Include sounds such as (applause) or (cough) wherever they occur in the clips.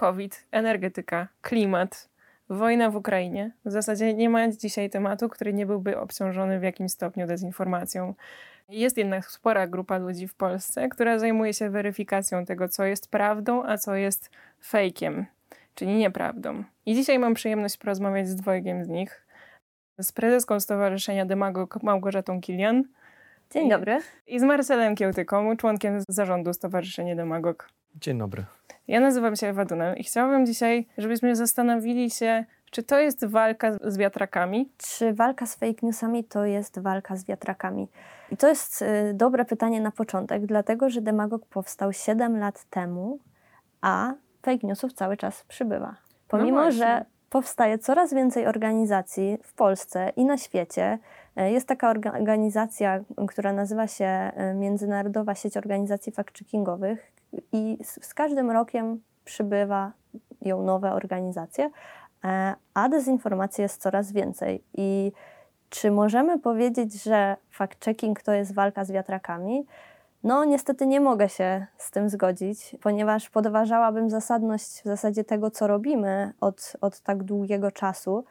COVID, energetyka, klimat, wojna w Ukrainie. W zasadzie nie ma dzisiaj tematu, który nie byłby obciążony w jakimś stopniu dezinformacją. Jest jednak spora grupa ludzi w Polsce, która zajmuje się weryfikacją tego, co jest prawdą, a co jest fejkiem, czyli nieprawdą. I dzisiaj mam przyjemność porozmawiać z dwojgiem z nich. Z prezeską Stowarzyszenia Demagog Małgorzatą Kilian. Dzień dobry. I z Marcelem Kiełtyką, członkiem zarządu Stowarzyszenia Demagog. Dzień dobry. Ja nazywam się Ewa Dunem i chciałabym dzisiaj, żebyśmy zastanowili się, czy to jest walka z wiatrakami? Czy walka z fake newsami to jest walka z wiatrakami? I to jest y, dobre pytanie na początek, dlatego że Demagog powstał 7 lat temu, a fake newsów cały czas przybywa. Pomimo, no że powstaje coraz więcej organizacji w Polsce i na świecie, y, jest taka organizacja, która nazywa się y, Międzynarodowa Sieć Organizacji Fact-Checkingowych i z, z każdym rokiem przybywa ją nowe organizacje, E, a dezinformacji jest coraz więcej. I czy możemy powiedzieć, że fact-checking to jest walka z wiatrakami? No, niestety nie mogę się z tym zgodzić, ponieważ podważałabym zasadność w zasadzie tego, co robimy od, od tak długiego czasu.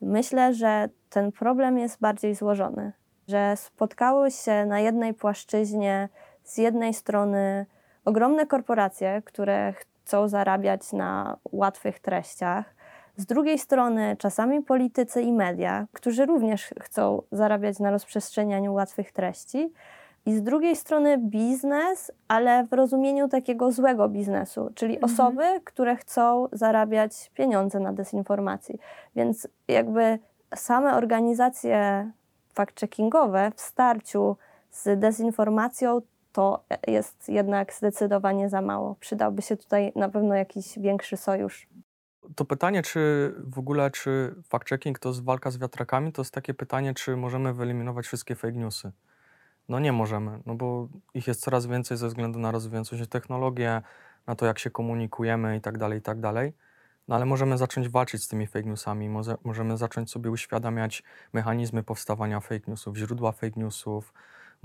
Myślę, że ten problem jest bardziej złożony, że spotkały się na jednej płaszczyźnie z jednej strony ogromne korporacje, które chcą zarabiać na łatwych treściach, z drugiej strony czasami politycy i media, którzy również chcą zarabiać na rozprzestrzenianiu łatwych treści. I z drugiej strony biznes, ale w rozumieniu takiego złego biznesu, czyli mhm. osoby, które chcą zarabiać pieniądze na dezinformacji. Więc jakby same organizacje fact-checkingowe w starciu z dezinformacją to jest jednak zdecydowanie za mało. Przydałby się tutaj na pewno jakiś większy sojusz to pytanie, czy w ogóle, czy fact-checking to jest walka z wiatrakami, to jest takie pytanie, czy możemy wyeliminować wszystkie fake newsy. No nie możemy, no bo ich jest coraz więcej ze względu na rozwijającą się technologię, na to, jak się komunikujemy i tak dalej, i tak dalej. No ale możemy zacząć walczyć z tymi fake newsami, może, możemy zacząć sobie uświadamiać mechanizmy powstawania fake newsów, źródła fake newsów,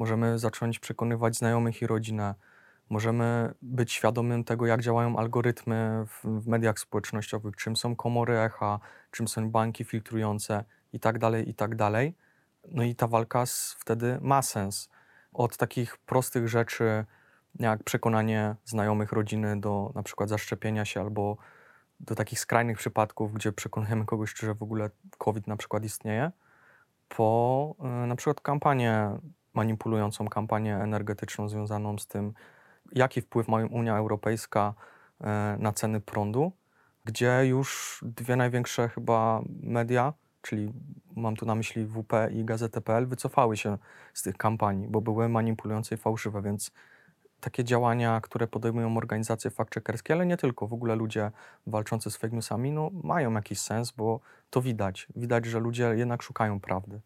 możemy zacząć przekonywać znajomych i rodzinę, Możemy być świadomym tego, jak działają algorytmy w, w mediach społecznościowych, czym są komory echa, czym są banki filtrujące i tak dalej, i tak. No i ta walka wtedy ma sens. Od takich prostych rzeczy, jak przekonanie znajomych rodziny do na przykład zaszczepienia się albo do takich skrajnych przypadków, gdzie przekonujemy kogoś, że w ogóle COVID na przykład istnieje, po y, na przykład kampanię manipulującą, kampanię energetyczną związaną z tym, jaki wpływ ma Unia Europejska e, na ceny prądu, gdzie już dwie największe chyba media, czyli mam tu na myśli WP i Gazetę.pl, wycofały się z tych kampanii, bo były manipulujące i fałszywe, więc takie działania, które podejmują organizacje fact-checkerskie, ale nie tylko, w ogóle ludzie walczący z fake newsami, no, mają jakiś sens, bo to widać. Widać, że ludzie jednak szukają prawdy.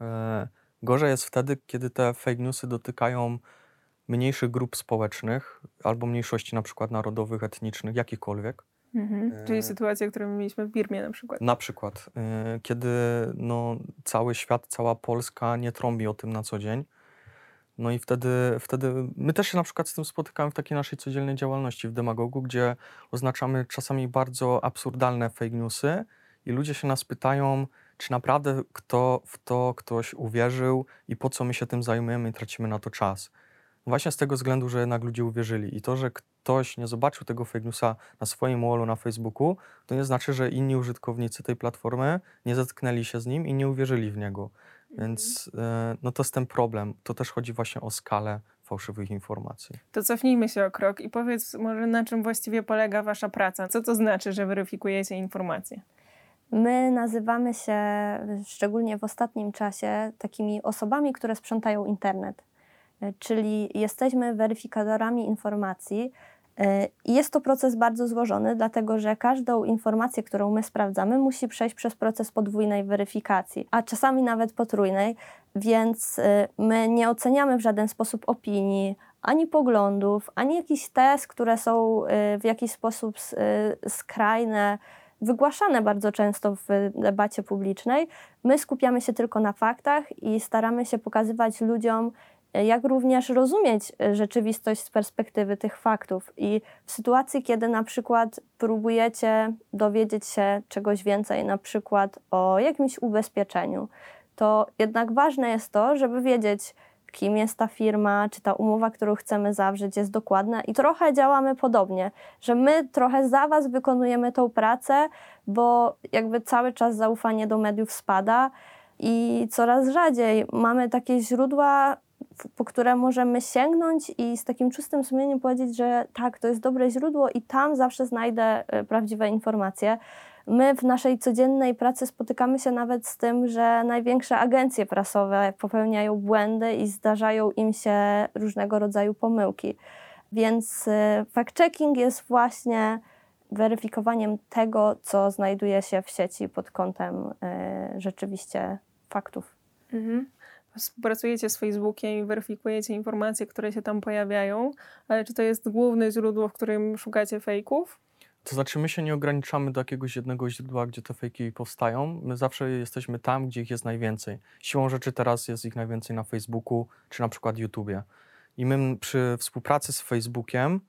E, gorzej jest wtedy, kiedy te fake newsy dotykają mniejszych grup społecznych albo mniejszości na przykład narodowych, etnicznych, jakichkolwiek. Mhm. Czyli e, sytuacja, którą mieliśmy w Birmie na przykład. Na przykład, e, kiedy no, cały świat, cała Polska nie trąbi o tym na co dzień. No i wtedy, wtedy my też się na przykład z tym spotykamy w takiej naszej codziennej działalności w Demagogu, gdzie oznaczamy czasami bardzo absurdalne fake newsy i ludzie się nas pytają, czy naprawdę kto w to ktoś uwierzył i po co my się tym zajmujemy i tracimy na to czas. Właśnie z tego względu, że jednak ludzie uwierzyli. I to, że ktoś nie zobaczył tego fake newsa na swoim wallu na Facebooku, to nie znaczy, że inni użytkownicy tej platformy nie zetknęli się z nim i nie uwierzyli w niego. Więc mhm. no to jest ten problem. To też chodzi właśnie o skalę fałszywych informacji. To cofnijmy się o krok i powiedz może na czym właściwie polega wasza praca. Co to znaczy, że weryfikujecie informacje? My nazywamy się, szczególnie w ostatnim czasie, takimi osobami, które sprzątają internet. e, czyli jesteśmy weryfikatorami informacji. e, jest to proces bardzo złożony, dlatego że każdą informację, którą my sprawdzamy, musi przejść przez proces podwójnej weryfikacji, a czasami nawet potrójnej, więc e, my nie oceniamy w żaden sposób opinii, ani poglądów, ani jakichś tez, które są w jakiś sposób skrajne, wygłaszane bardzo często w debacie publicznej. My skupiamy się tylko na faktach i staramy się pokazywać ludziom, jak również rozumieć rzeczywistość z perspektywy tych faktów. I w sytuacji, kiedy na przykład próbujecie dowiedzieć się czegoś więcej, na przykład o jakimś ubezpieczeniu, to jednak ważne jest to, żeby wiedzieć, kim jest ta firma, czy ta umowa, którą chcemy zawrzeć, jest dokładna. I trochę działamy podobnie, że my trochę za Was wykonujemy tą pracę, bo jakby cały czas zaufanie do mediów spada i coraz rzadziej mamy takie źródła, po które możemy sięgnąć i z takim czystym sumieniem powiedzieć, że tak, to jest dobre źródło i tam zawsze znajdę e, prawdziwe informacje. My w naszej codziennej pracy spotykamy się nawet z tym, że największe agencje prasowe popełniają błędy i zdarzają im się różnego rodzaju pomyłki. Więc e, fact-checking jest właśnie weryfikowaniem tego, co znajduje się w sieci pod kątem e, rzeczywiście faktów. Mhm. Współpracujecie z Facebookiem i weryfikujecie informacje, które się tam pojawiają, ale czy to jest główne źródło, w którym szukacie fejków? To znaczy, my się nie ograniczamy do jakiegoś jednego źródła, gdzie te fejki powstają. My zawsze jesteśmy tam, gdzie ich jest najwięcej. Siłą rzeczy teraz jest ich najwięcej na Facebooku czy na przykład YouTubie. I my przy współpracy z Facebookiem,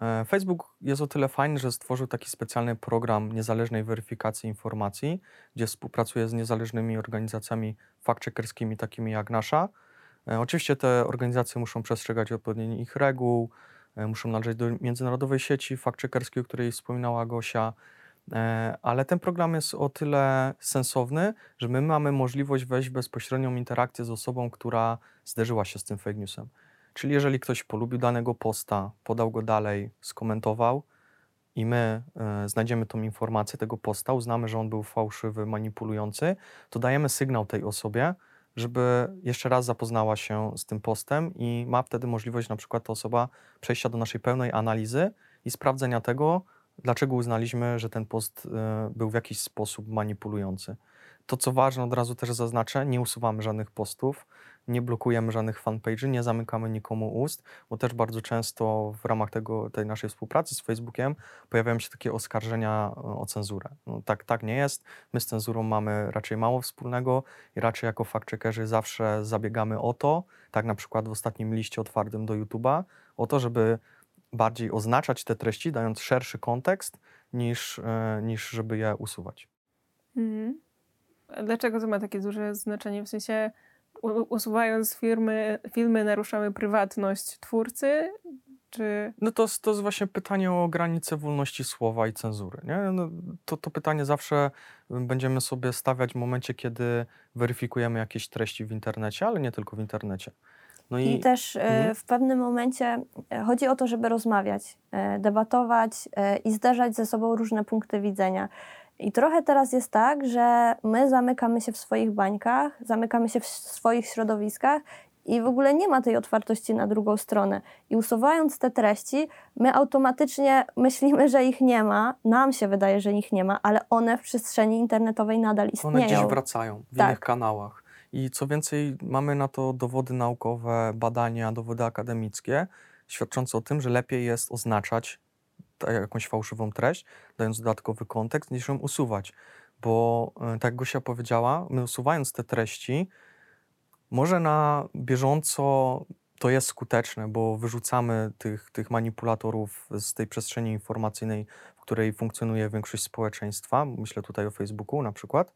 e, Facebook jest o tyle fajny, że stworzył taki specjalny program niezależnej weryfikacji informacji, gdzie współpracuje z niezależnymi organizacjami fact-checkerskimi, takimi jak nasza. E, Oczywiście te organizacje muszą przestrzegać odpowiednich reguł, muszą należeć do międzynarodowej sieci fact-checkerskiej, o której wspominała Gosia, E, ale ten program jest o tyle sensowny, że my mamy możliwość wejść w bezpośrednią interakcję z osobą, która zderzyła się z tym fake newsem. Czyli jeżeli ktoś polubił danego posta, podał go dalej, skomentował i my e, znajdziemy tą informację tego posta, uznamy, że on był fałszywy, manipulujący, to dajemy sygnał tej osobie, żeby jeszcze raz zapoznała się z tym postem i ma wtedy możliwość na przykład ta osoba przejścia do naszej pełnej analizy i sprawdzenia tego, dlaczego uznaliśmy, że ten post e, był w jakiś sposób manipulujący. To, co ważne, od razu też zaznaczę, nie usuwamy żadnych postów, nie blokujemy żadnych fanpage'y, nie zamykamy nikomu ust, bo też bardzo często w ramach tego, tej naszej współpracy z Facebookiem pojawiają się takie oskarżenia e, o cenzurę. No, tak, tak nie jest. My z cenzurą mamy raczej mało wspólnego i raczej jako fact-checkerzy zawsze zabiegamy o to, tak na przykład w ostatnim liście otwartym do YouTube'a, o to, żeby bardziej oznaczać te treści, dając szerszy kontekst, niż, e, niż żeby je usuwać. Mhm. Dlaczego to ma takie duże znaczenie? W sensie usuwając firmy, filmy naruszamy prywatność twórcy, czy... No to, jest- to jest właśnie pytanie o granice wolności słowa i cenzury. Nie? No, to, to pytanie zawsze będziemy sobie stawiać w momencie, kiedy weryfikujemy jakieś treści w internecie, ale nie tylko w internecie. No I, i, też e, Mhm. w pewnym momencie e, chodzi o to, żeby rozmawiać, e, debatować i zderzać ze sobą różne punkty widzenia. I trochę teraz jest tak, że my zamykamy się w swoich bańkach, zamykamy się w swoich środowiskach i w ogóle nie ma tej otwartości na drugą stronę. I usuwając te treści, my automatycznie myślimy, że ich nie ma, nam się wydaje, że ich nie ma, ale one w przestrzeni internetowej nadal istnieją. one gdzieś wracają w Tak. innych kanałach. I co więcej, mamy na to dowody naukowe, badania, dowody akademickie, świadczące o tym, że lepiej jest oznaczać jakąś fałszywą treść, dając dodatkowy kontekst, niż ją usuwać. Bo e, tak jak Gosia powiedziała, my usuwając te treści, może na bieżąco to jest skuteczne, bo wyrzucamy tych, tych manipulatorów z tej przestrzeni informacyjnej, w której funkcjonuje większość społeczeństwa. Myślę tutaj o Facebooku na przykład.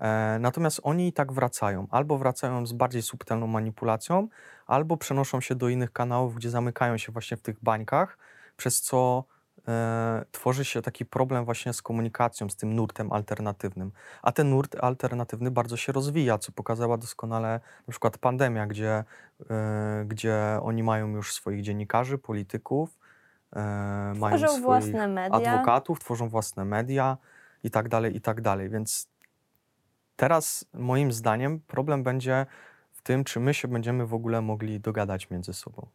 E, natomiast oni i tak wracają. Albo wracają z bardziej subtelną manipulacją, albo przenoszą się do innych kanałów, gdzie zamykają się właśnie w tych bańkach, przez co e, tworzy się taki problem właśnie z komunikacją, z tym nurtem alternatywnym. A ten nurt alternatywny bardzo się rozwija, co pokazała doskonale na przykład pandemia, gdzie, e, gdzie oni mają już swoich dziennikarzy, polityków, e, mają swoich własne media. adwokatów, tworzą własne media i tak dalej, i tak dalej. Więc teraz moim zdaniem problem będzie w tym, czy my się będziemy w ogóle mogli dogadać między sobą.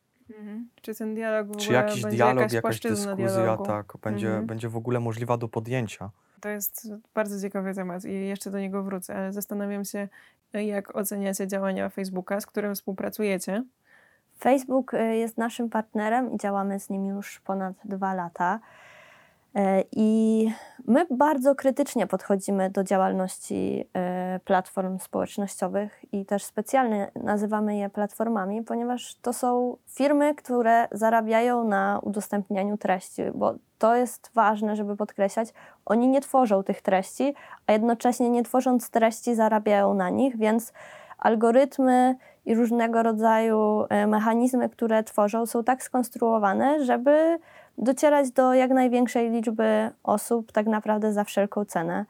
Mhm. Czy ten dialog w ogóle Czy jakiś będzie dialog, jakaś, jakaś dyskusja dialogu? tak, będzie, Mhm. będzie w ogóle możliwa do podjęcia. To jest bardzo ciekawy temat i jeszcze do niego wrócę, ale zastanawiam się, jak oceniacie działania Facebooka, z którym współpracujecie. Facebook y, jest naszym partnerem i działamy z nim już ponad dwa lata. E, I my bardzo krytycznie podchodzimy do działalności e, platform społecznościowych i też specjalnie nazywamy je platformami, ponieważ to są firmy, które zarabiają na udostępnianiu treści, bo to jest ważne, żeby podkreślać. Oni nie tworzą tych treści, a jednocześnie nie tworząc treści zarabiają na nich, więc algorytmy i różnego rodzaju e, mechanizmy, które tworzą, są tak skonstruowane, żeby docierać do jak największej liczby osób, tak naprawdę za wszelką cenę.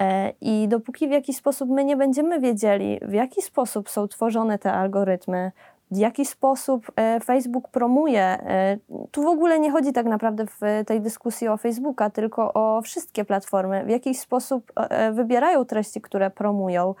E, I dopóki w jakiś sposób my nie będziemy wiedzieli, w jaki sposób są tworzone te algorytmy, w jaki sposób e, Facebook promuje, e, tu w ogóle nie chodzi tak naprawdę w tej dyskusji o Facebooka, tylko o wszystkie platformy, w jaki sposób e, wybierają treści, które promują,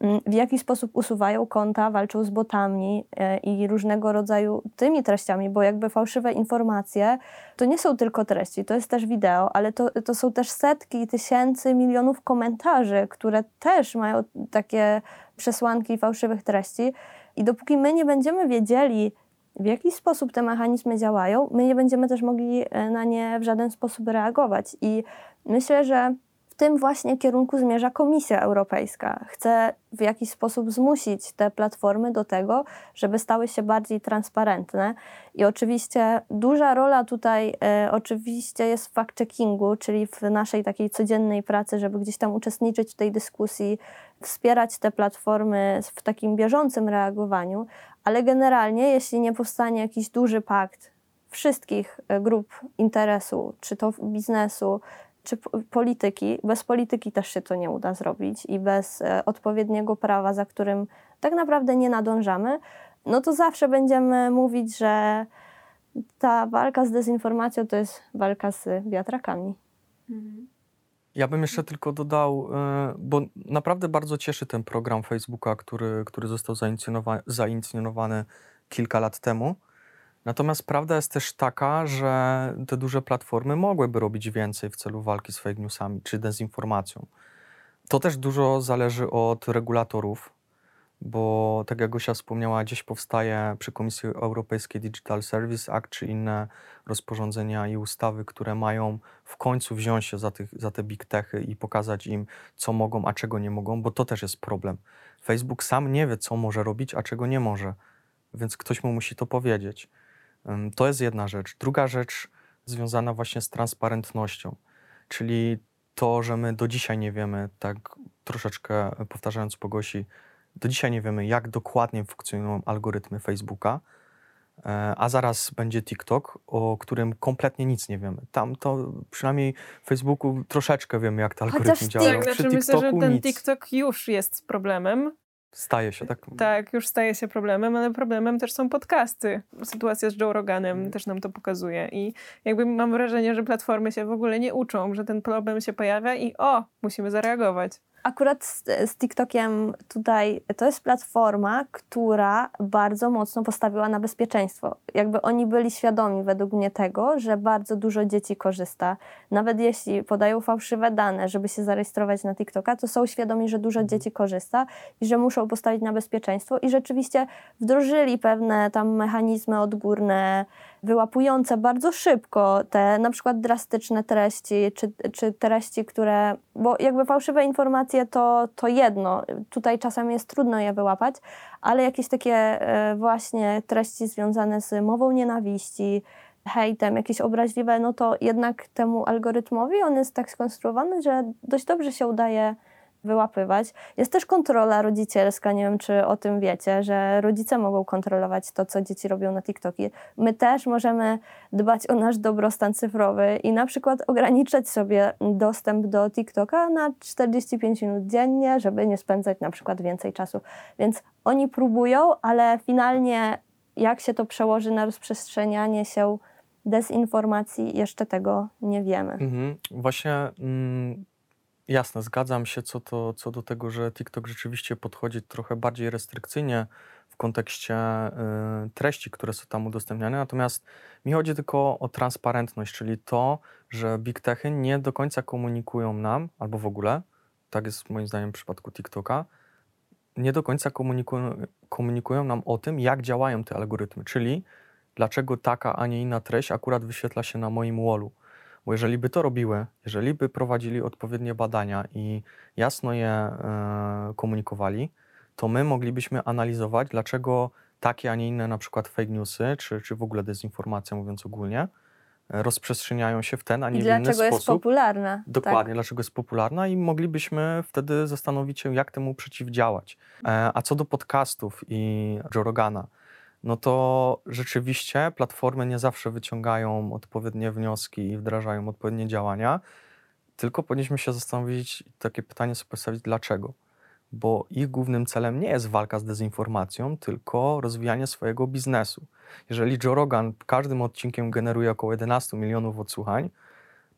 m, w jaki sposób usuwają konta, walczą z botami i różnego rodzaju tymi treściami, bo jakby fałszywe informacje to nie są tylko treści, to jest też wideo, ale to, to są też setki tysięcy, milionów komentarzy, które też mają takie przesłanki fałszywych treści. I dopóki my nie będziemy wiedzieli, w jaki sposób te mechanizmy działają, my nie będziemy też mogli e, na nie w żaden sposób reagować. I myślę, że tym właśnie kierunku zmierza Komisja Europejska. Chce w jakiś sposób zmusić te platformy do tego, żeby stały się bardziej transparentne. I oczywiście duża rola tutaj e, oczywiście jest w fact-checkingu, czyli w naszej takiej codziennej pracy, żeby gdzieś tam uczestniczyć w tej dyskusji, wspierać te platformy w takim bieżącym reagowaniu, ale generalnie, jeśli nie powstanie jakiś duży pakt wszystkich e, grup interesu, czy to biznesu, czy polityki, bez polityki też się to nie uda zrobić i bez e, odpowiedniego prawa, za którym tak naprawdę nie nadążamy, no to zawsze będziemy mówić, że ta walka z dezinformacją to jest walka z wiatrakami. Ja bym jeszcze tylko dodał, e, bo naprawdę bardzo cieszy ten program Facebooka, który, który został zainicjonowa- zainicjonowany kilka lat temu. Natomiast prawda jest też taka, że te duże platformy mogłyby robić więcej w celu walki z fake newsami czy dezinformacją. To też dużo zależy od regulatorów, bo tak jak Gosia wspomniała, gdzieś powstaje przy Komisji Europejskiej Digital Service Act czy inne rozporządzenia i ustawy, które mają w końcu wziąć się za, tych, za te big techy i pokazać im, co mogą, a czego nie mogą, bo to też jest problem. Facebook sam nie wie, co może robić, a czego nie może, więc ktoś mu musi to powiedzieć. To jest jedna rzecz. Druga rzecz związana właśnie z transparentnością, czyli to, że my do dzisiaj nie wiemy, tak troszeczkę powtarzając po Gosi, do dzisiaj nie wiemy, jak dokładnie funkcjonują algorytmy Facebooka, e, a zaraz będzie TikTok, o którym kompletnie nic nie wiemy. Tam to przynajmniej w Facebooku troszeczkę wiemy, jak te Chociaż algorytmy działają. Tak, Przy znaczy myślę, że ten nic. TikTok już jest problemem. Staje się tak. Tak, już staje się problemem, ale problemem też są podcasty. Sytuacja z Joe Roganem Mm. też nam to pokazuje. I jakby mam wrażenie, że platformy się w ogóle nie uczą, że ten problem się pojawia i o, musimy zareagować. Akurat z, z TikTokiem tutaj to jest platforma, która bardzo mocno postawiła na bezpieczeństwo. Jakby oni byli świadomi według mnie tego, że bardzo dużo dzieci korzysta. Nawet jeśli podają fałszywe dane, żeby się zarejestrować na TikToka, to są świadomi, że dużo dzieci korzysta i że muszą postawić na bezpieczeństwo i rzeczywiście wdrożyli pewne tam mechanizmy odgórne, wyłapujące bardzo szybko te na przykład drastyczne treści, czy, czy treści, które, bo jakby fałszywe informacje to, to jedno, tutaj czasami jest trudno je wyłapać, ale jakieś takie e, właśnie treści związane z mową nienawiści, hejtem, jakieś obraźliwe, no to jednak temu algorytmowi on jest tak skonstruowany, że dość dobrze się udaje wyłapywać. Jest też kontrola rodzicielska, nie wiem czy o tym wiecie, że rodzice mogą kontrolować to, co dzieci robią na TikToki. My też możemy dbać o nasz dobrostan cyfrowy i na przykład ograniczać sobie dostęp do TikToka na 45 minut dziennie, żeby nie spędzać na przykład więcej czasu. Więc oni próbują, ale finalnie jak się to przełoży na rozprzestrzenianie się dezinformacji, jeszcze tego nie wiemy. Mhm. Właśnie mm, Jasne, zgadzam się co, to, co do tego, że TikTok rzeczywiście podchodzi trochę bardziej restrykcyjnie w kontekście y, treści, które są tam udostępniane. Natomiast mi chodzi tylko o transparentność, czyli to, że big techy nie do końca komunikują nam, albo w ogóle, tak jest moim zdaniem w przypadku TikToka, nie do końca komunikują, komunikują nam o tym, jak działają te algorytmy, czyli dlaczego taka, a nie inna treść akurat wyświetla się na moim wallu. Bo jeżeli by to robiły, jeżeli by prowadzili odpowiednie badania i jasno je e, komunikowali, to my moglibyśmy analizować, dlaczego takie, a nie inne na przykład fake newsy, czy, czy w ogóle dezinformacja, mówiąc ogólnie, e, rozprzestrzeniają się w ten, a nie I w inny dlaczego jest sposób. popularna. Dokładnie, Tak. dlaczego jest popularna i moglibyśmy wtedy zastanowić się, jak temu przeciwdziałać. E, a co do podcastów i Joe Rogana, no to rzeczywiście platformy nie zawsze wyciągają odpowiednie wnioski i wdrażają odpowiednie działania, tylko powinniśmy się zastanowić, takie pytanie sobie postawić, dlaczego. Bo ich głównym celem nie jest walka z dezinformacją, tylko rozwijanie swojego biznesu. Jeżeli Joe Rogan każdym odcinkiem generuje około 11 milionów odsłuchań,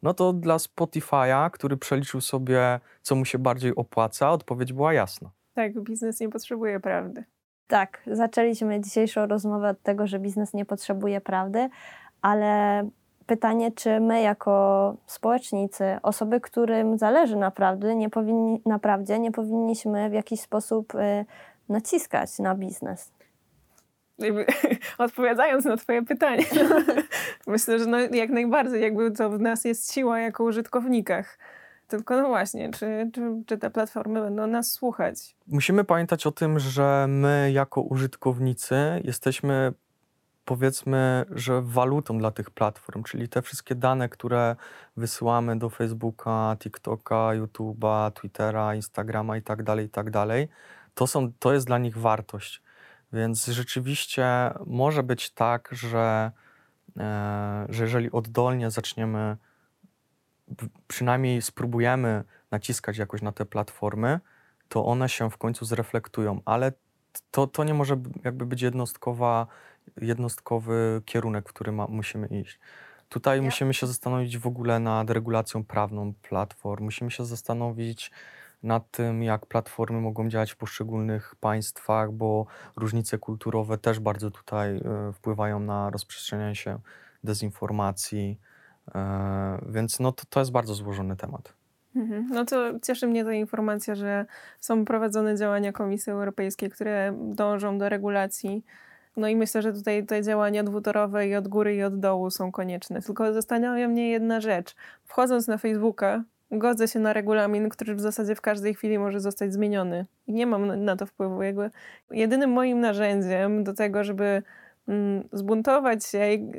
no to dla Spotify'a, który przeliczył sobie, co mu się bardziej opłaca, odpowiedź była jasna. Tak, biznes nie potrzebuje prawdy. Tak, zaczęliśmy dzisiejszą rozmowę od tego, że biznes nie potrzebuje prawdy, ale pytanie, czy my jako społecznicy, osoby, którym zależy na, prawdy, nie powinni, na prawdzie, nie powinniśmy w jakiś sposób y, naciskać na biznes. (laughs) Odpowiadając na twoje pytanie, (laughs) myślę, że no, jak najbardziej jakby to w nas jest siła jako użytkownikach. Tylko no właśnie, czy, czy, czy te platformy będą nas słuchać? Musimy pamiętać o tym, że my jako użytkownicy jesteśmy powiedzmy, że walutą dla tych platform, czyli te wszystkie dane, które wysyłamy do Facebooka, TikToka, YouTube'a, Twittera, Instagrama i tak dalej, i tak dalej, to, są, to jest dla nich wartość. Więc rzeczywiście może być tak, że, e, że jeżeli oddolnie zaczniemy, przynajmniej spróbujemy naciskać jakoś na te platformy, to one się w końcu zreflektują, ale to, to nie może jakby być jednostkowa, jednostkowy kierunek, w który ma, musimy iść. Tutaj Ja- musimy się zastanowić w ogóle nad regulacją prawną platform, musimy się zastanowić nad tym, jak platformy mogą działać w poszczególnych państwach, bo różnice kulturowe też bardzo tutaj e, wpływają na rozprzestrzenianie się dezinformacji. E, więc no to, to jest bardzo złożony temat. Mhm. No to cieszy mnie ta informacja, że są prowadzone działania Komisji Europejskiej, które dążą do regulacji. No i myślę, że tutaj te działania dwutorowe i od góry i od dołu są konieczne. Tylko zastanawia mnie jedna rzecz. Wchodząc na Facebooka, godzę się na regulamin, który w zasadzie w każdej chwili może zostać zmieniony. I nie mam na- to wpływu. Jakby jedynym moim narzędziem do tego, żeby zbuntować się i,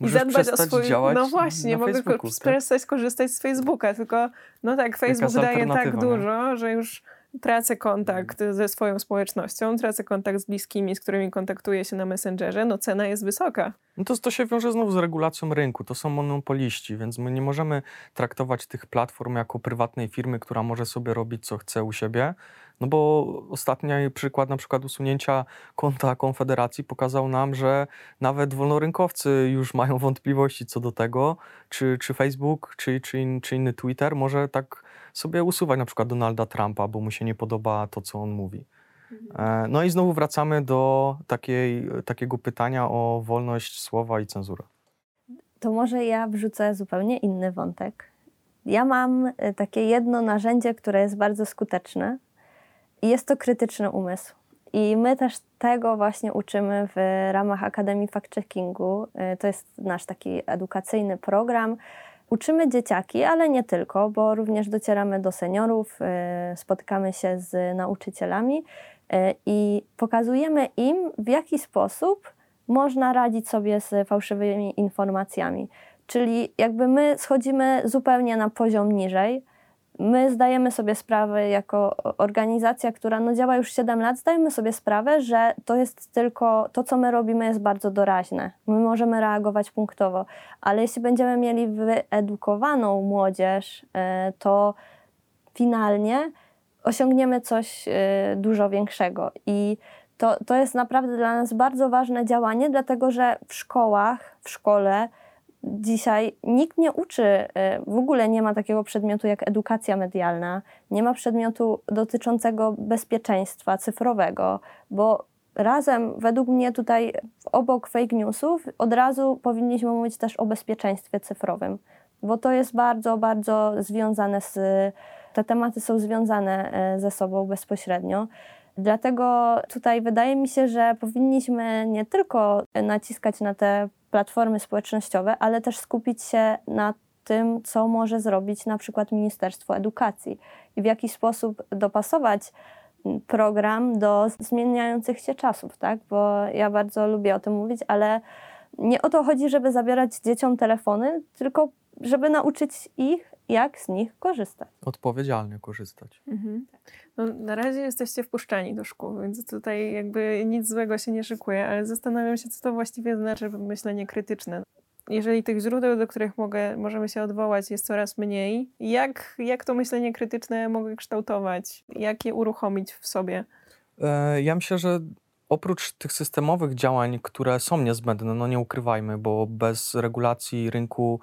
(laughs) i zadbać o swój... działać No właśnie, mogę tak? przestać korzystać z Facebooka, tylko no tak, Facebook daje tak dużo, że już tracę kontakt ze swoją społecznością, tracę kontakt z bliskimi, z którymi kontaktuję się na Messengerze, no cena jest wysoka. No to, to się wiąże znowu z regulacją rynku. To są monopoliści, więc my nie możemy traktować tych platform jako prywatnej firmy, która może sobie robić co chce u siebie. No bo ostatni przykład, na przykład usunięcia konta Konfederacji pokazał nam, że nawet wolnorynkowcy już mają wątpliwości co do tego, czy, czy Facebook, czy, czy, in, czy inny Twitter może tak sobie usuwać na przykład Donalda Trumpa, bo mu się nie podoba to, co on mówi. E, No i znowu wracamy do takiej, takiego pytania o wolność słowa i cenzurę. To może ja wrzucę zupełnie inny wątek. Ja mam y, takie jedno narzędzie, które jest bardzo skuteczne i jest to krytyczny umysł. I my też tego właśnie uczymy w ramach Akademii Fact-Checkingu. Y, To jest nasz taki edukacyjny program. Uczymy dzieciaki, ale nie tylko, bo również docieramy do seniorów, y, spotykamy się z nauczycielami y, i pokazujemy im, w jaki sposób można radzić sobie z fałszywymi informacjami. Czyli jakby my schodzimy zupełnie na poziom niżej. My zdajemy sobie sprawę jako organizacja, która no działa już 7 lat, zdajemy sobie sprawę, że to jest tylko to, co my robimy, jest bardzo doraźne. My możemy reagować punktowo, ale jeśli będziemy mieli wyedukowaną młodzież, e, to finalnie osiągniemy coś e, dużo większego. I to, to jest naprawdę dla nas bardzo ważne działanie, dlatego że w szkołach, w szkole dzisiaj nikt nie uczy, e, w ogóle nie ma takiego przedmiotu jak edukacja medialna, nie ma przedmiotu dotyczącego bezpieczeństwa cyfrowego, bo razem, według mnie tutaj obok fake newsów, od razu powinniśmy mówić też o bezpieczeństwie cyfrowym, bo to jest bardzo, bardzo związane z, te tematy są związane e, ze sobą bezpośrednio. Dlatego tutaj wydaje mi się, że powinniśmy nie tylko naciskać na te platformy społecznościowe, ale też skupić się na tym, co może zrobić na przykład Ministerstwo Edukacji i w jaki sposób dopasować program do zmieniających się czasów, tak? Bo ja bardzo lubię o tym mówić, ale nie o to chodzi, żeby zabierać dzieciom telefony, tylko żeby nauczyć ich, jak z nich korzystać. Odpowiedzialnie korzystać. Mhm. No, na razie jesteście wpuszczani do szkół, więc tutaj jakby nic złego się nie szykuje, ale zastanawiam się, co to właściwie znaczy myślenie krytyczne. Jeżeli tych źródeł, do których mogę, możemy się odwołać, jest coraz mniej, jak, jak to myślenie krytyczne mogę kształtować? Jak je uruchomić w sobie? E, ja myślę, że oprócz tych systemowych działań, które są niezbędne, no nie ukrywajmy, bo bez regulacji rynku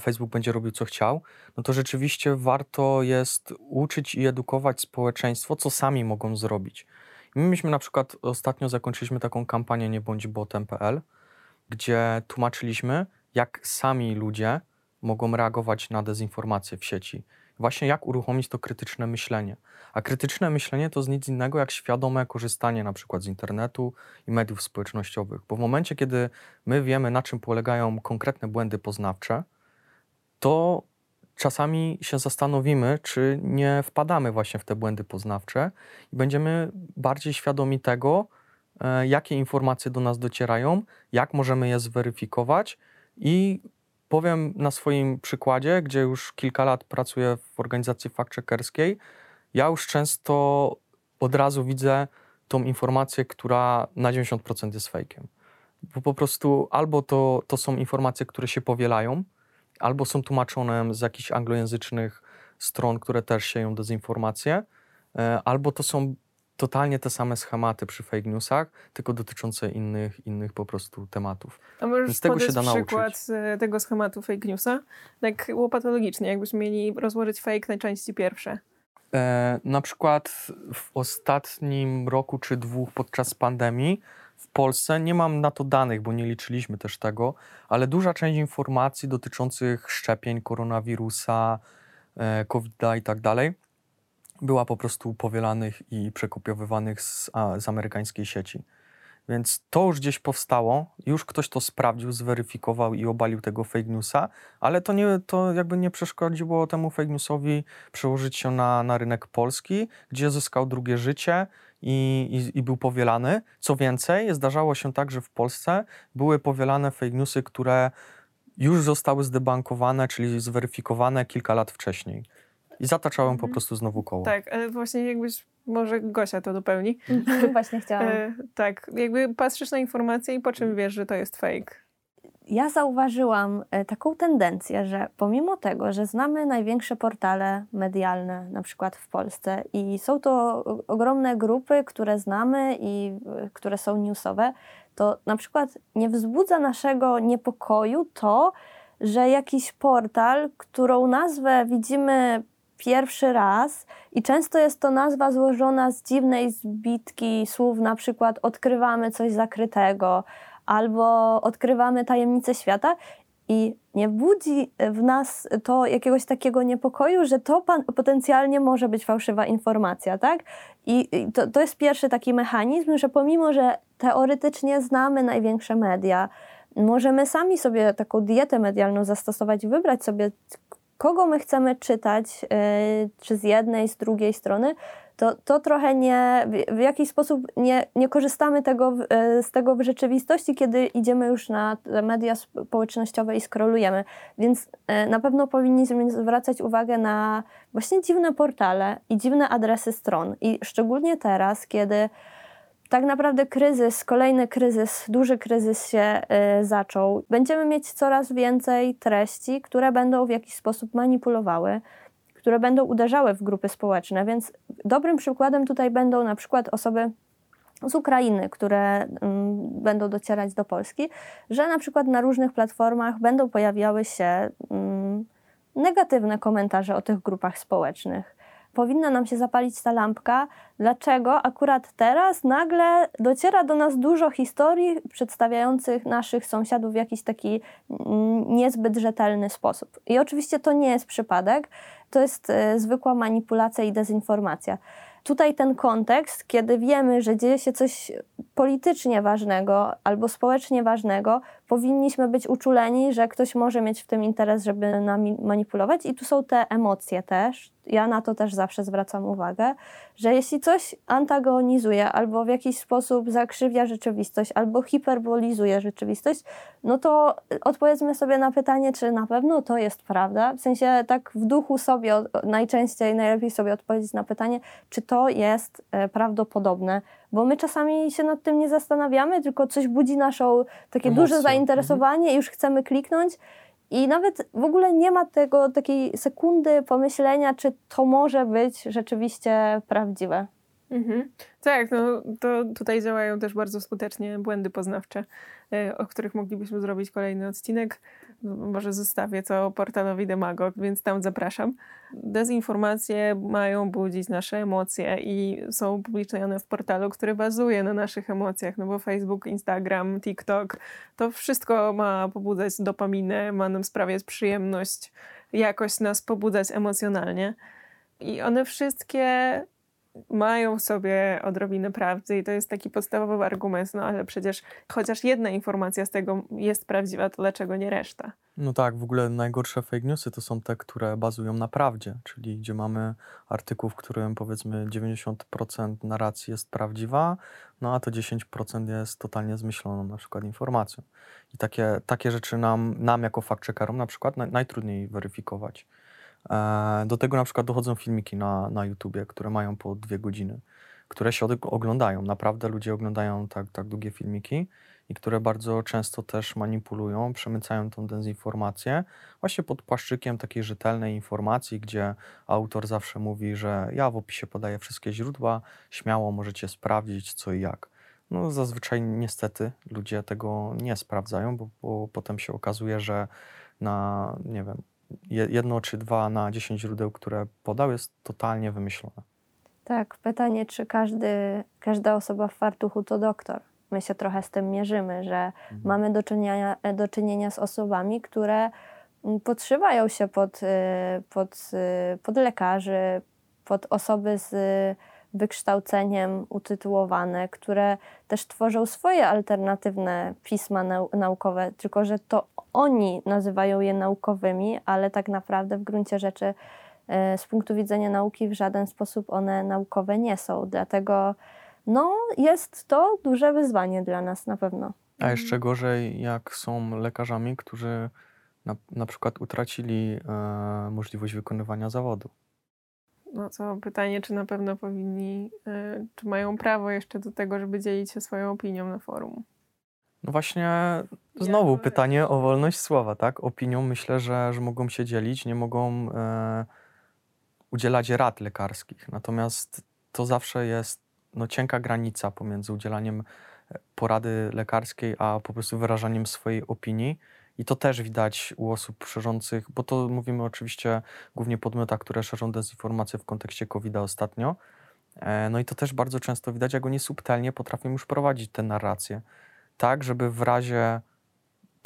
Facebook będzie robił co chciał, no to rzeczywiście warto jest uczyć i edukować społeczeństwo, co sami mogą zrobić. my myśmy na przykład ostatnio zakończyliśmy taką kampanię nie bądź botem.pl, gdzie tłumaczyliśmy, jak sami ludzie mogą reagować na dezinformacje w sieci. Właśnie jak uruchomić to krytyczne myślenie. A krytyczne myślenie to jest nic innego jak świadome korzystanie na przykład z internetu i mediów społecznościowych. Bo w momencie, kiedy my wiemy, na czym polegają konkretne błędy poznawcze, to czasami się zastanowimy, czy nie wpadamy właśnie w te błędy poznawcze i będziemy bardziej świadomi tego, e, jakie informacje do nas docierają, jak możemy je zweryfikować i powiem na swoim przykładzie, gdzie już kilka lat pracuję w organizacji fact-checkerskiej, ja już często od razu widzę tą informację, która na 90% jest fejkiem. Bo po prostu albo to, to są informacje, które się powielają, albo są tłumaczone z jakichś anglojęzycznych stron, które też sieją dezinformację, e, albo to są totalnie te same schematy przy fake newsach, tylko dotyczące innych, innych po prostu tematów. A możesz Więc tego się da przykład nauczyć. E, tego schematu fake newsa? Tak łopatologicznie, jakbyśmy mieli rozłożyć fake na części pierwsze. E, na przykład w ostatnim roku czy dwóch podczas pandemii w Polsce, nie mam na to danych, bo nie liczyliśmy też tego, ale duża część informacji dotyczących szczepień koronawirusa, e, COVID-a i tak dalej, była po prostu powielanych i przekopiowywanych z, a, z amerykańskiej sieci. Więc to już gdzieś powstało, już ktoś to sprawdził, zweryfikował i obalił tego fake newsa, ale to, nie, to jakby nie przeszkodziło temu fake newsowi przełożyć się na, na rynek polski, gdzie zyskał drugie życie i, i, i był powielany. Co więcej, zdarzało się tak, że w Polsce były powielane fake newsy, które już zostały zdebankowane, czyli zweryfikowane kilka lat wcześniej. I zataczałem mhm. po prostu znowu koło. Tak, ale właśnie jakbyś, może Gosia to dopełni. Mhm, (laughs) właśnie chciałam. E, tak, jakby patrzysz na informację i po czym wiesz, że to jest fake? Ja zauważyłam e, taką tendencję, że pomimo tego, że znamy największe portale medialne, na przykład w Polsce, i są to ogromne grupy, które znamy i e, które są newsowe, to na przykład nie wzbudza naszego niepokoju to, że jakiś portal, którą nazwę widzimy pierwszy raz i często jest to nazwa złożona z dziwnej zbitki słów, na przykład odkrywamy coś zakrytego albo odkrywamy tajemnice świata i nie budzi w nas to jakiegoś takiego niepokoju, że to potencjalnie może być fałszywa informacja, tak? I, to, to jest pierwszy taki mechanizm, że pomimo, że teoretycznie znamy największe media, możemy sami sobie taką dietę medialną zastosować wybrać sobie, kogo my chcemy czytać, y, czy z jednej, z drugiej strony, to, to trochę nie, w jakiś sposób nie, nie korzystamy tego, y, z tego w rzeczywistości, kiedy idziemy już na media społecznościowe i skrolujemy. Więc y, na pewno powinniśmy zwracać uwagę na właśnie dziwne portale i dziwne adresy stron. I szczególnie teraz, kiedy tak naprawdę kryzys, kolejny kryzys, duży kryzys się y, zaczął. Będziemy mieć coraz więcej treści, które będą w jakiś sposób manipulowały, które będą uderzały w grupy społeczne, więc dobrym przykładem tutaj będą na przykład osoby z Ukrainy, które um, będą docierać do Polski, że na przykład na różnych platformach będą pojawiały się um, negatywne komentarze o tych grupach społecznych. Powinna nam się zapalić ta lampka, dlaczego akurat teraz nagle dociera do nas dużo historii przedstawiających naszych sąsiadów w jakiś taki niezbyt rzetelny sposób. I oczywiście to nie jest przypadek, to jest y, zwykła manipulacja i dezinformacja. Tutaj ten kontekst, kiedy wiemy, że dzieje się coś politycznie ważnego albo społecznie ważnego, powinniśmy być uczuleni, że ktoś może mieć w tym interes, żeby nami manipulować. I tu są te emocje też. Ja na to też zawsze zwracam uwagę, że jeśli coś antagonizuje albo w jakiś sposób zakrzywia rzeczywistość, albo hiperbolizuje rzeczywistość, no to odpowiedzmy sobie na pytanie, czy na pewno to jest prawda. W sensie tak w duchu sobie najczęściej, najlepiej sobie odpowiedzieć na pytanie, czy to jest e, prawdopodobne, bo my czasami się nad tym nie zastanawiamy, tylko coś budzi naszą takie Emocje. duże zainteresowanie mhm. i już chcemy kliknąć. I nawet w ogóle nie ma tego takiej sekundy pomyślenia, czy to może być rzeczywiście prawdziwe. Mhm. Tak, no to tutaj działają też bardzo skutecznie błędy poznawcze, e, o których moglibyśmy zrobić kolejny odcinek. Może zostawię to portalowi Demagog, więc tam zapraszam. Dezinformacje mają budzić nasze emocje i są upubliczniane w portalu, który bazuje na naszych emocjach, no bo Facebook, Instagram, TikTok, to wszystko ma pobudzać dopaminę, ma nam sprawiać przyjemność, jakoś nas pobudzać emocjonalnie. I one wszystkie mają w sobie odrobinę prawdy i to jest taki podstawowy argument, no ale przecież chociaż jedna informacja z tego jest prawdziwa, to dlaczego nie reszta? No tak, w ogóle najgorsze fake newsy to są te, które bazują na prawdzie, czyli gdzie mamy artykuł, w którym powiedzmy 90% narracji jest prawdziwa, no a to 10% jest totalnie zmyśloną na przykład informacją. I takie, takie rzeczy nam, nam jako fact-checkerom na przykład naj, najtrudniej weryfikować. E, do tego na przykład dochodzą filmiki na, na YouTubie, które mają po dwie godziny, które się oglądają. Naprawdę ludzie oglądają tak, tak długie filmiki i które bardzo często też manipulują, przemycają tą dezinformację właśnie pod płaszczykiem takiej rzetelnej informacji, gdzie autor zawsze mówi, że ja w opisie podaję wszystkie źródła, śmiało możecie sprawdzić co i jak. No zazwyczaj niestety ludzie tego nie sprawdzają, bo, bo potem się okazuje, że na, nie wiem, jedno czy dwa na dziesięć źródeł, które podał, jest totalnie wymyślone. Tak, pytanie, czy każdy, każda osoba w fartuchu to doktor. My się trochę z tym mierzymy, że mhm. mamy do czynienia, do czynienia z osobami, które mm, podszywają się pod, y, pod, y, pod lekarzy, pod osoby z wykształceniem utytułowane, które też tworzą swoje alternatywne pisma nau naukowe, tylko że to oni nazywają je naukowymi, ale tak naprawdę w gruncie rzeczy e, z punktu widzenia nauki w żaden sposób one naukowe nie są. Dlatego no, jest to duże wyzwanie dla nas na pewno. A jeszcze gorzej, jak są lekarzami, którzy na, na przykład utracili e, możliwość wykonywania zawodu. No to pytanie, czy na pewno powinni, y, czy mają prawo jeszcze do tego, żeby dzielić się swoją opinią na forum. No właśnie, znowu ja pytanie o wolność słowa, tak? Opinią myślę, że, że mogą się dzielić, nie mogą e, udzielać rad lekarskich. Natomiast to zawsze jest no, cienka granica pomiędzy udzielaniem e, porady lekarskiej, a po prostu wyrażaniem swojej opinii. I to też widać u osób szerzących, bo to mówimy oczywiście głównie podmiotach, które szerzą dezinformację w kontekście COVID-a ostatnio. E, no i to też bardzo często widać, jak oni subtelnie potrafią już prowadzić tę narrację. Tak, żeby w razie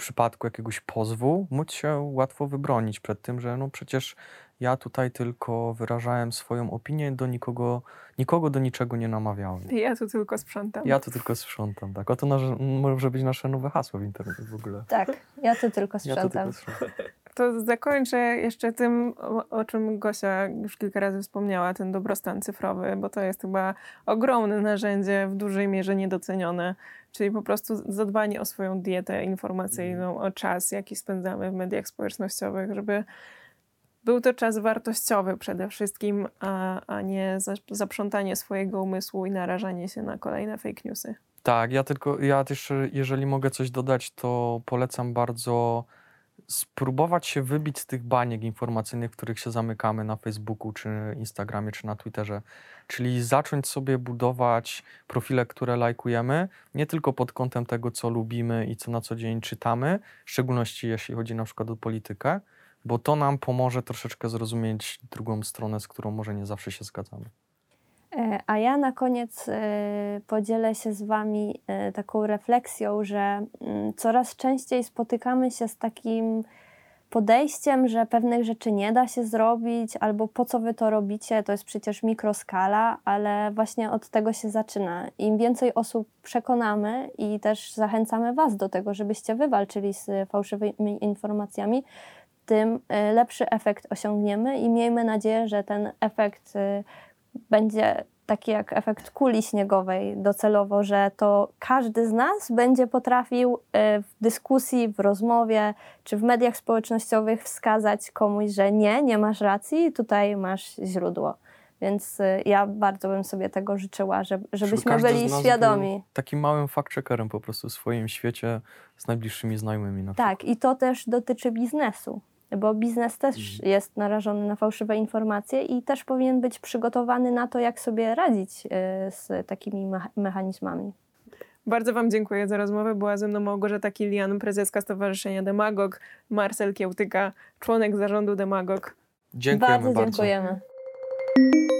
przypadku jakiegoś pozwu móc się łatwo wybronić przed tym, że no przecież ja tutaj tylko wyrażałem swoją opinię, do nikogo, nikogo do niczego nie namawiałem. Ja tu tylko sprzątam. Ja tu tylko sprzątam, tak. Oto nasze, może być nasze nowe hasło w internecie w ogóle. Tak, ja tu tylko sprzątam. Ja tu tylko sprzątam. To zakończę jeszcze tym, o czym Gosia już kilka razy wspomniała, ten dobrostan cyfrowy, bo to jest chyba ogromne narzędzie, w dużej mierze niedocenione, czyli po prostu zadbanie o swoją dietę informacyjną, o czas, jaki spędzamy w mediach społecznościowych, żeby był to czas wartościowy przede wszystkim, a, a nie zaprzątanie swojego umysłu i narażanie się na kolejne fake newsy. Tak, ja tylko, ja też, jeżeli mogę coś dodać, to polecam bardzo spróbować się wybić z tych baniek informacyjnych, w których się zamykamy na Facebooku, czy Instagramie, czy na Twitterze. Czyli zacząć sobie budować profile, które lajkujemy, nie tylko pod kątem tego, co lubimy i co na co dzień czytamy, w szczególności jeśli chodzi na przykład o politykę, bo to nam pomoże troszeczkę zrozumieć drugą stronę, z którą może nie zawsze się zgadzamy. E, A ja na koniec e, podzielę się z Wami e, taką refleksją, że mm, coraz częściej spotykamy się z takim podejściem, że pewnych rzeczy nie da się zrobić, albo po co Wy to robicie, to jest przecież mikroskala, ale właśnie od tego się zaczyna. Im więcej osób przekonamy i też zachęcamy Was do tego, żebyście Wy walczyli z fałszywymi informacjami, tym lepszy efekt osiągniemy i miejmy nadzieję, że ten efekt będzie taki jak efekt kuli śniegowej docelowo, że to każdy z nas będzie potrafił e, w dyskusji, w rozmowie czy w mediach społecznościowych wskazać komuś, że nie, nie masz racji, tutaj masz źródło. Więc e, ja bardzo bym sobie tego życzyła, żeby, żebyśmy każdy byli świadomi. Był takim małym fact-checkerem po prostu w swoim świecie z najbliższymi znajomymi na przykład. Tak, i to też dotyczy biznesu, bo biznes też Mhm. jest narażony na fałszywe informacje i też powinien być przygotowany na to, jak sobie radzić e, z takimi mecha- mechanizmami. Bardzo Wam dziękuję za rozmowę. Była ze mną Małgorzata Kilian, prezeska Stowarzyszenia Demagog, Marcel Kiełtyka, członek zarządu Demagog. Dziękujemy bardzo dziękujemy. dziękujemy.